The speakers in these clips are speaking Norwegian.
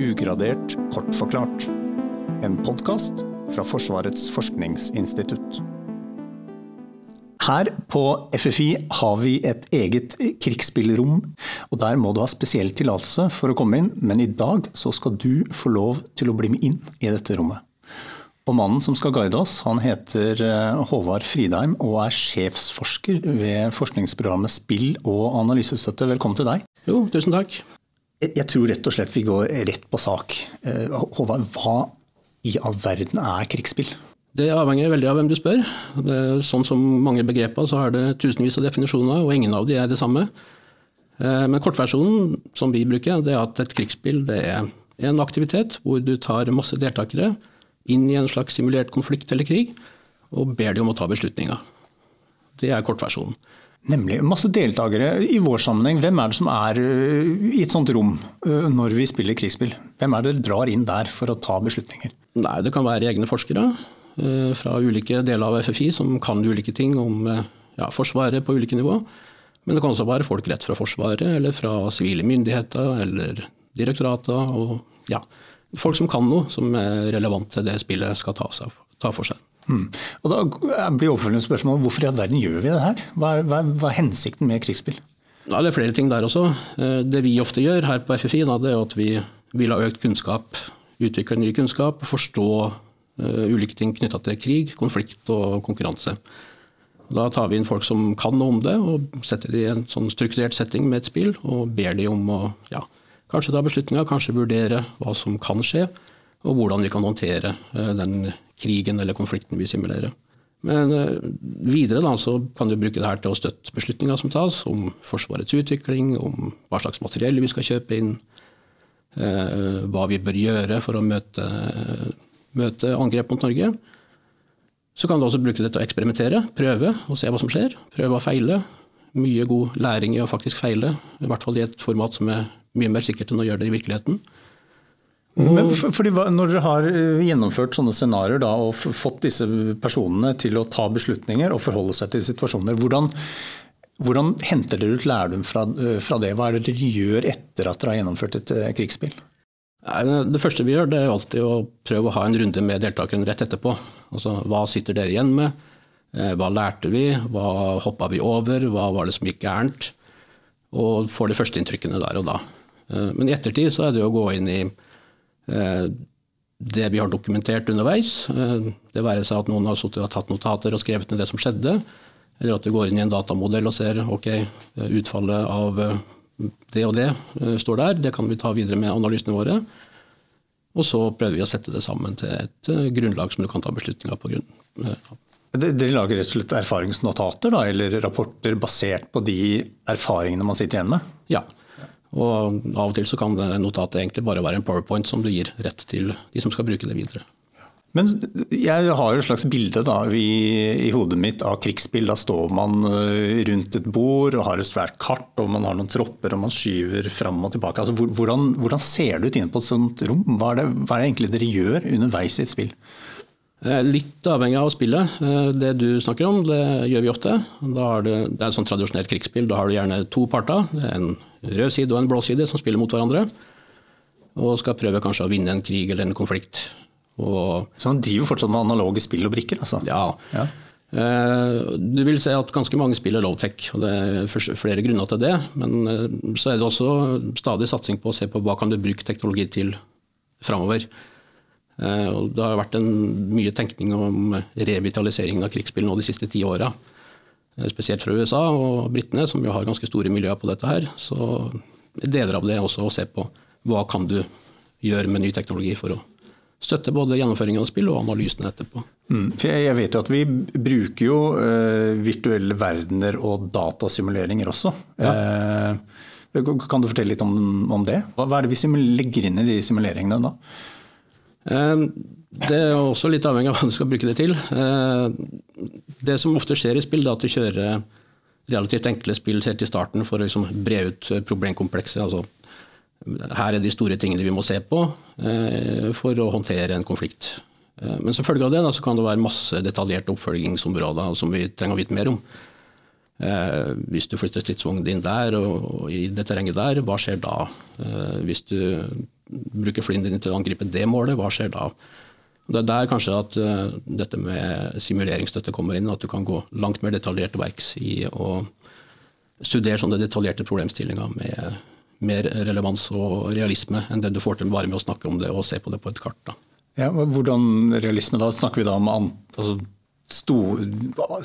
Ugradert kort forklart. En podkast fra Forsvarets forskningsinstitutt. Her på FFI har vi et eget krigsspillrom, og der må du ha spesiell tillatelse for å komme inn, men i dag så skal du få lov til å bli med inn i dette rommet. Og mannen som skal guide oss, han heter eh, Håvard Fridheim og er sjefsforsker ved forskningsprogrammet Spill og analysestøtte. Velkommen til deg. Jo, tusen takk. Jeg tror rett og slett vi går rett på sak. Eh, Håvard, hva i all verden er krigsspill? Det avhenger veldig av hvem du spør. Er sånn som mange begreper, så har det tusenvis av definisjoner, og ingen av de er det samme. Eh, men kortversjonen som vi bruker, det er at et krigsspill det er en aktivitet hvor du tar masse deltakere inn i en slags simulert konflikt eller krig, og ber de om å ta beslutninger. Det er kortversjonen. Nemlig. Masse deltakere. I vår sammenheng, hvem er det som er øh, i et sånt rom øh, når vi spiller krigsspill? Hvem er det dere drar inn der for å ta beslutninger? Nei, Det kan være egne forskere øh, fra ulike deler av FFI som kan ulike ting om ja, Forsvaret på ulike nivå. Men det kan også være folk rett fra Forsvaret, eller fra sivile myndigheter, eller direktorater. og ja, folk som kan noe som er relevant til det spillet skal ta, seg, ta for seg. Mm. Og Da blir oppfølgende spørsmål hvorfor i all verden gjør vi det her? Hva er, hva, hva er hensikten med krigsspill? Ja, det er flere ting der også. Eh, det vi ofte gjør her på FFI, da, det er at vi vil ha økt kunnskap, utvikle ny kunnskap, forstå uh, ulike ting knytta til krig, konflikt og konkurranse. Da tar vi inn folk som kan noe om det, og setter de i en sånn strukturert setting med et spill, og ber de om å ja, Kanskje ta beslutninger, kanskje vurdere hva som kan skje, og hvordan vi kan håndtere uh, den krigen eller konflikten vi simulerer. Men eh, videre da, så kan du bruke det her til å støtte beslutninger som tas om Forsvarets utvikling, om hva slags materiell vi skal kjøpe inn, eh, hva vi bør gjøre for å møte, møte angrep mot Norge. Så kan du også bruke det til å eksperimentere, prøve og se hva som skjer. Prøve og feile. Mye god læring i å faktisk feile, i hvert fall i et format som er mye mer sikkert enn å gjøre det i virkeligheten. Men fordi Når dere har eh, gjennomført sånne scenarioer og fått disse personene til å ta beslutninger og forholde seg til situasjoner, hvordan, hvordan henter dere ut lærdom fra, eh, fra, det? Hva er det dere gjør etter at dere har gjennomført et eh, krigsspill? Det første vi gjør, det er alltid å prøve å ha en runde med deltakerne rett etterpå. Altså, Hva sitter dere igjen med? Hva lærte vi? Hva hoppa vi over? Hva var det som gikk gærent? Og får de første inntrykkene der og da. Men i ettertid så er det å gå inn i det vi har dokumentert underveis. Eh, det være seg at noen har og tatt notater og skrevet ned det som skjedde, eller at du går inn i en datamodell og ser ok, utfallet av det og det står der, det kan vi ta videre med analysene våre. Og så prøver vi å sette det sammen til et grunnlag som du kan ta beslutninger på grunn. Dere lager rett og slett erfaringsnotater da, eller rapporter basert på de erfaringene man sitter igjen med? Ja. Og av og til så kan det notatet egentlig bare være en powerpoint som du gir rett til de som skal bruke det videre. Men jeg har jo et slags bilde da, i, i hodet mitt av krigsspill. Da står man eh, rundt et bord og har et svært kart, og man har noen tropper og man skyver fram og tilbake. Altså, hvordan, hvordan, ser det ut inne på et sånt rom? Hva er, det, hva er det egentlig dere gjør underveis i et spill? Eh, litt avhengig av spillet. Eh, det du snakker om, det gjør vi ofte. det, det er et sånn tradisjonelt krigsspill. Da har du gjerne to parter. Er en rød side og en blå side som spiller mot hverandre. Og skal prøve kanskje å vinne en krig eller en konflikt. Og, så han driver fortsatt med analoge spill og brikker? altså? Ja. ja. Eh, du vil se at ganske mange spiller low-tech, og det er flere grunner til det. Men eh, så er det også stadig satsing på å se på hva kan du bruke teknologi til framover. Eh, det har vært en mye tenkning om revitaliseringen av krigsspill nå de siste ti åra. Eh, spesielt fra USA og britene, som jo har ganske store miljøer på dette her. Så deler av det også å se på hva kan du gjøre med ny teknologi for å støtte både gjennomføringen av spill og analysene etterpå. Mm, jeg vet jo at vi bruker jo uh, virtuelle verdener og datasimuleringer også. Ja. Uh, kan du fortelle litt om, om, det? Hva er det vi legger inn i de simuleringene da? Det er også litt avhengig av hva du skal bruke det til. Eh, det som ofte skjer i spill, er at du kjører relativt enkle spill helt i starten for å liksom bre ut problemkomplekset. Altså, her er de store tingene vi må se på eh, for å håndtere en konflikt. Eh, men som følge av det da, kan det være masse detaljerte oppfølgingsområder som vi trenger å vite mer om. Hvis du flytter stridsvognen din der og i det terrenget der, hva skjer da? Hvis du bruker flyene din til å angripe det målet, hva skjer da? Det er der kanskje at uh, dette med simuleringsstøtte kommer inn, at du kan gå langt mer detaljert verks i å studere sånne detaljerte problemstillinger med mer relevans og realisme enn det du får til bare med å snakke om det og se på det på et kart. Da. Ja, hvordan realisme da? Snakker vi da om altså, stor,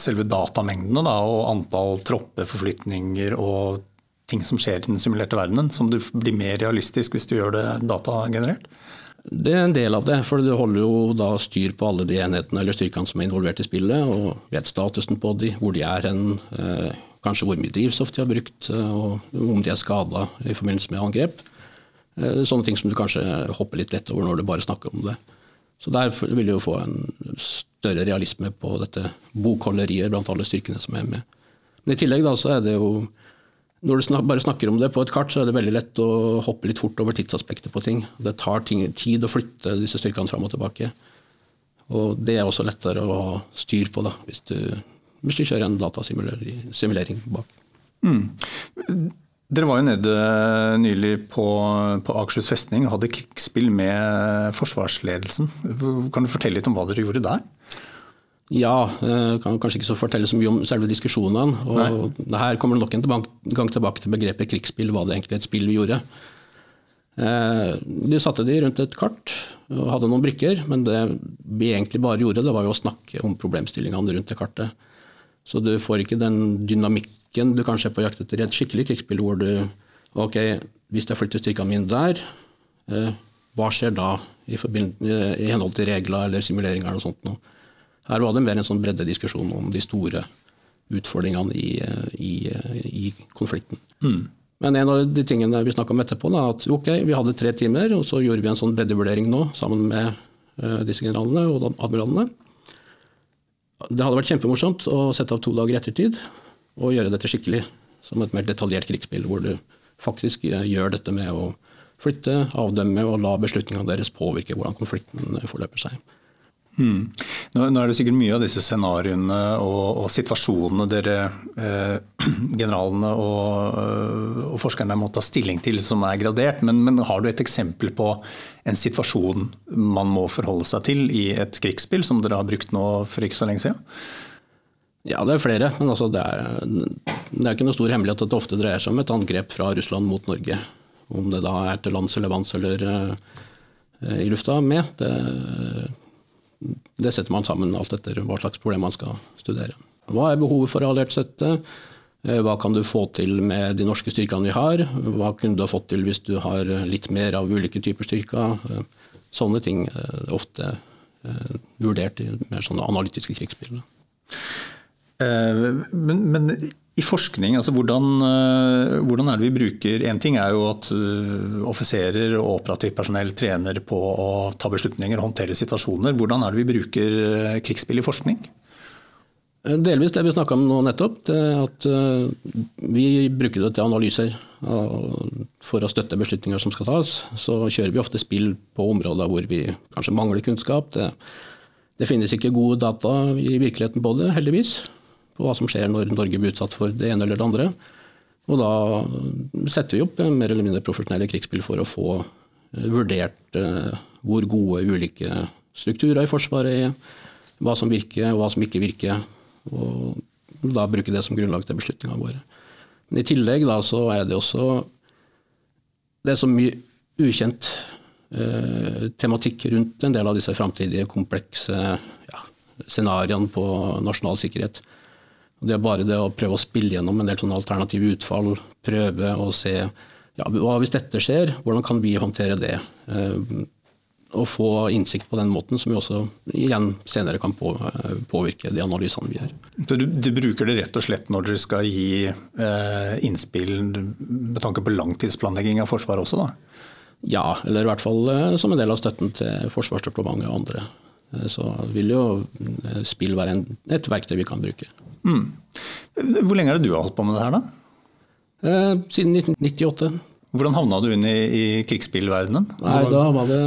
selve datamengdene da, og antall troppeforflytninger og ting som skjer i den simulerte verdenen, som du blir mer realistisk hvis du gjør det datagenerert? Det er en del av det, for du holder jo da styr på alle de enhetene eller styrkene som er involvert i spillet, og vet statusen på de, hvor de er hen, eh, kanskje hvor mye drivstoff de har brukt, eh, og om de er skada i forbindelse med angrep. Eh, sånne ting som du kanskje hopper litt lett over når du bare snakker om det. Så der vil du jo få en større realisme på dette bokholderiet blant alle styrkene som er med. Men i tillegg da så er det jo når du bare snakker om det på et kart, så er det veldig lett å hoppe litt fort over tidsaspektet på ting. Det tar ting, tid å flytte disse styrkene fram og tilbake. Og det er også lettere å ha styr på da, hvis du, hvis du kjører en datasimulering bak. Mm. Dere var jo nede nylig på, på Akershus festning og hadde krigsspill med forsvarsledelsen. Kan du fortelle litt om hva dere gjorde der? Ja, jeg kan kanskje ikke så fortelle så mye om selve diskusjonene. og Nei. Her kommer det nok en gang tilbake til begrepet krigsspill, hva det egentlig et spill vi gjorde. Vi de satte de rundt et kart og hadde noen brikker, men det vi egentlig bare gjorde, det var jo å snakke om problemstillingene rundt det kartet. Så du får ikke den dynamikken du kanskje er på jakt etter i et skikkelig krigsspill, hvor du ok, hvis jeg flytter styrkene mine der, eh, hva skjer da i, i henhold til regler eller simuleringer eller noe sånt noe. Her var det mer en sånn breddediskusjon om de store utfordringene i, i, i konflikten. Mm. Men en av de tingene vi snakka om etterpå, da, at ok, vi hadde tre timer, og så gjorde vi en sånn breddevurdering nå sammen med uh, disse generalene og admiralene. Det hadde vært kjempemorsomt å sette av to dager ettertid og gjøre dette skikkelig. Som et mer detaljert krigsspill, hvor du faktisk eh, gjør dette med å flytte, avdømme og la beslutningene deres påvirke hvordan konflikten forløper seg. Mm. Nå, nå, er det sikkert mye av disse scenarioene og, og situasjonene dere, eh, generalene og, eh, og, forskerne må ta stilling til som er gradert, men, men, har du et eksempel på en situasjon man må forholde seg til i et krigsspill, som dere har brukt nå for ikke så lenge siden? Ja, det er flere. Men altså, det, er, det, er, ikke noe stor hemmelighet at det ofte dreier seg om et angrep fra Russland mot Norge. Om det da er til lands eller vanns eller uh, i lufta med. Det, det setter man sammen alt etter hva slags problem man skal studere. Hva er behovet for alliert støtte? Eh, hva kan du få til med de norske styrkene vi har? Hva kunne du ha fått til hvis du har litt mer av ulike typer styrker? Eh, sånne ting er ofte eh, vurdert i mer sånne analytiske krigsbilder. Men, men i forskning, altså hvordan, eh, hvordan, er det vi bruker En ting er jo at eh, offiserer og operativt personell trener på å ta beslutninger og håndtere situasjoner. Hvordan er det vi bruker eh, krigsspill i forskning? Delvis det vi snakka om nå nettopp. det at Vi bruker det til analyser. For å støtte beslutninger som skal tas, så kjører vi ofte spill på områder hvor vi kanskje mangler kunnskap. Det, det finnes ikke gode data i virkeligheten på det, heldigvis på hva som skjer når Norge blir utsatt for det ene eller det andre. Og da setter vi opp mer eller mindre profesjonelle krigsspill for å få eh, vurdert eh, hvor gode ulike strukturer i Forsvaret er, hva som virker og hva som ikke virker. Og da bruke det som grunnlag til beslutningene våre. Men I tillegg da, så er det også det er så mye ukjent eh, tematikk rundt en del av disse framtidige komplekse ja, scenarioene på nasjonal sikkerhet. Det er bare det å prøve å spille gjennom en del sånne alternative utfall, prøve å se ja, hva hvis dette skjer, hvordan kan vi håndtere det? Eh, og få innsikt på den måten, som vi også igjen senere kan på, eh, påvirke de analysene vi gjør. Du, du, bruker det rett og slett når dere skal gi eh, innspill med tanke på langtidsplanlegging av Forsvaret også, da? Ja, eller i hvert fall eh, som en del av støtten til Forsvarsdepartementet og andre. Eh, så vil jo eh, spill være en, et verktøy vi kan bruke. Mm. Hvor lenge er det du har holdt på med det her, da? Eh, siden 1998. Hvordan havna du inn i, i krigsspillverdenen? Nei, Da var det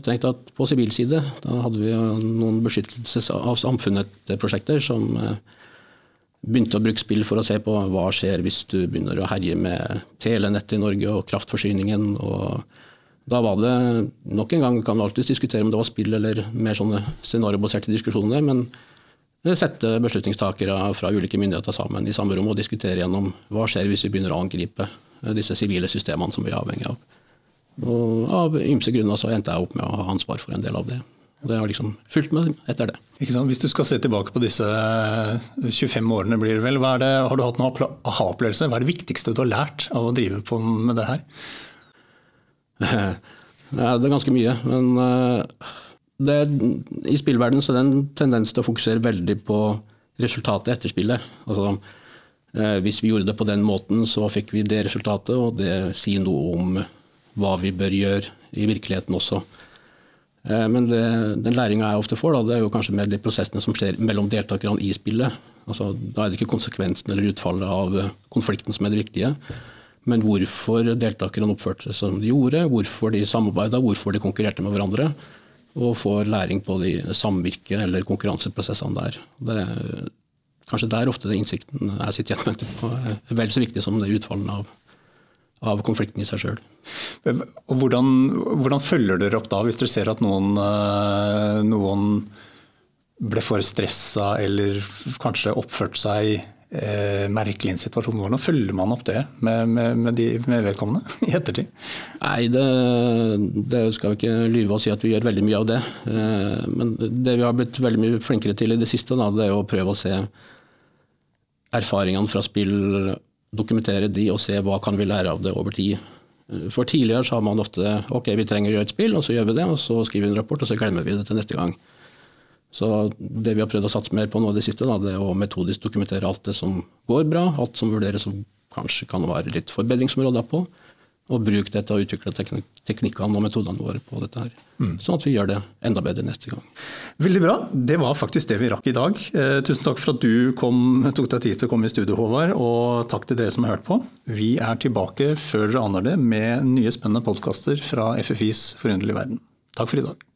strengt tatt på sivil side. Da hadde vi noen beskyttelses av samfunnet-prosjekter som eh, begynte å bruke spill for å se på hva skjer hvis du begynner å herje med telenettet i Norge og kraftforsyningen. og Da var det nok en gang kan vi alltid diskutere om det var spill eller mer sånne scenariobaserte diskusjoner, men sette beslutningstakere fra ulike myndigheter sammen i samme rom og diskutere gjennom hva skjer hvis vi begynner å angripe disse sivile systemene som vi er avhengig av. Og Av ymse grunner så endte jeg opp med å ha ansvar for en del av det. Og Det har liksom fulgt med etter det. Hvis du skal se tilbake på disse 25 årene, blir det vel, det, har du hatt noen aha-opplevelse? Hva er det viktigste du har lært av å drive på med det her? Det er ganske mye. Men eh, det, i spillverdenen så er det en tendens til å fokusere veldig på resultatet etter spillet. Altså, eh, hvis vi gjorde det på den måten, så fikk vi det resultatet, og det sier noe om hva vi bør gjøre i virkeligheten også. Eh, men det, den læringa jeg ofte får, da, det er jo kanskje mer de prosessene som skjer mellom deltakerne i spillet. Altså, da er det ikke konsekvensen eller utfallet av konflikten som er det viktige, men hvorfor deltakerne oppførte seg som de gjorde, hvorfor de samarbeida, hvorfor de konkurrerte med hverandre og får læring på de samvirke- eller konkurranseprosessene der. Det kanskje der ofte den innsikten jeg sitter igjen med på, er vel så viktig som det utfallene av, av konflikten i seg sjøl. Hvordan, hvordan, følger dere opp da, hvis dere ser at noen, eh, noen ble for stressa eller kanskje oppførte seg eh, merkelig situasjon. Hvordan følger man opp det med, med, med, de, med vedkommende i ettertid? Nei, det, det, skal vi ikke lyve og si at vi gjør veldig mye av det. Eh, men det vi har blitt veldig mye flinkere til i det siste, da, det er å prøve å se erfaringene fra spill, dokumentere de og se hva kan vi lære av det over tid. Eh, for Tidligere så har man ofte ok, vi trenger å gjøre et spill, og så gjør vi det. og Så skriver vi en rapport, og så glemmer vi det til neste gang. Så det vi har prøvd å satse mer på nå i det siste, da, det er å metodisk dokumentere alt det som går bra, alt som vurderes som kanskje kan være litt forbedringsområder på, og bruke det til å utvikle teknikkene og metodene våre på dette her. Mm. Sånn at vi gjør det enda bedre neste gang. Veldig bra. Det var faktisk det vi rakk i dag. Eh, tusen takk for at du kom, tok deg tid til å komme i studio, Håvard, og takk til dere som har hørt på. Vi er tilbake før dere aner det med nye spennende podkaster fra FFIs forunderlige verden. Takk for i dag.